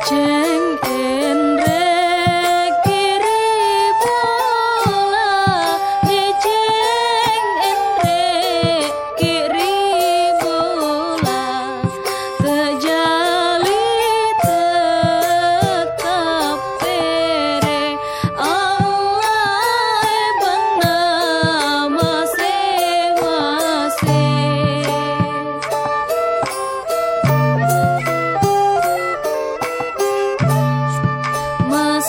kitchen.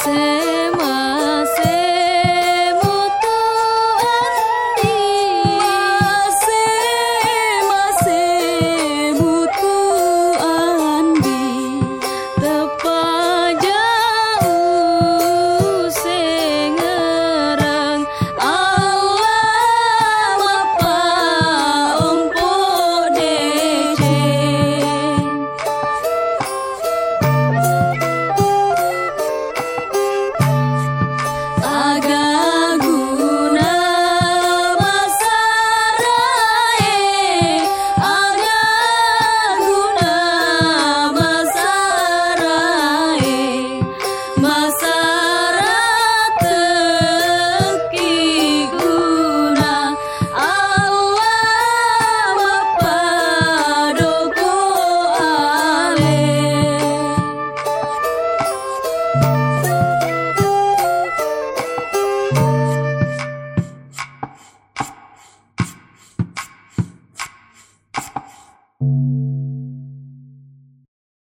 say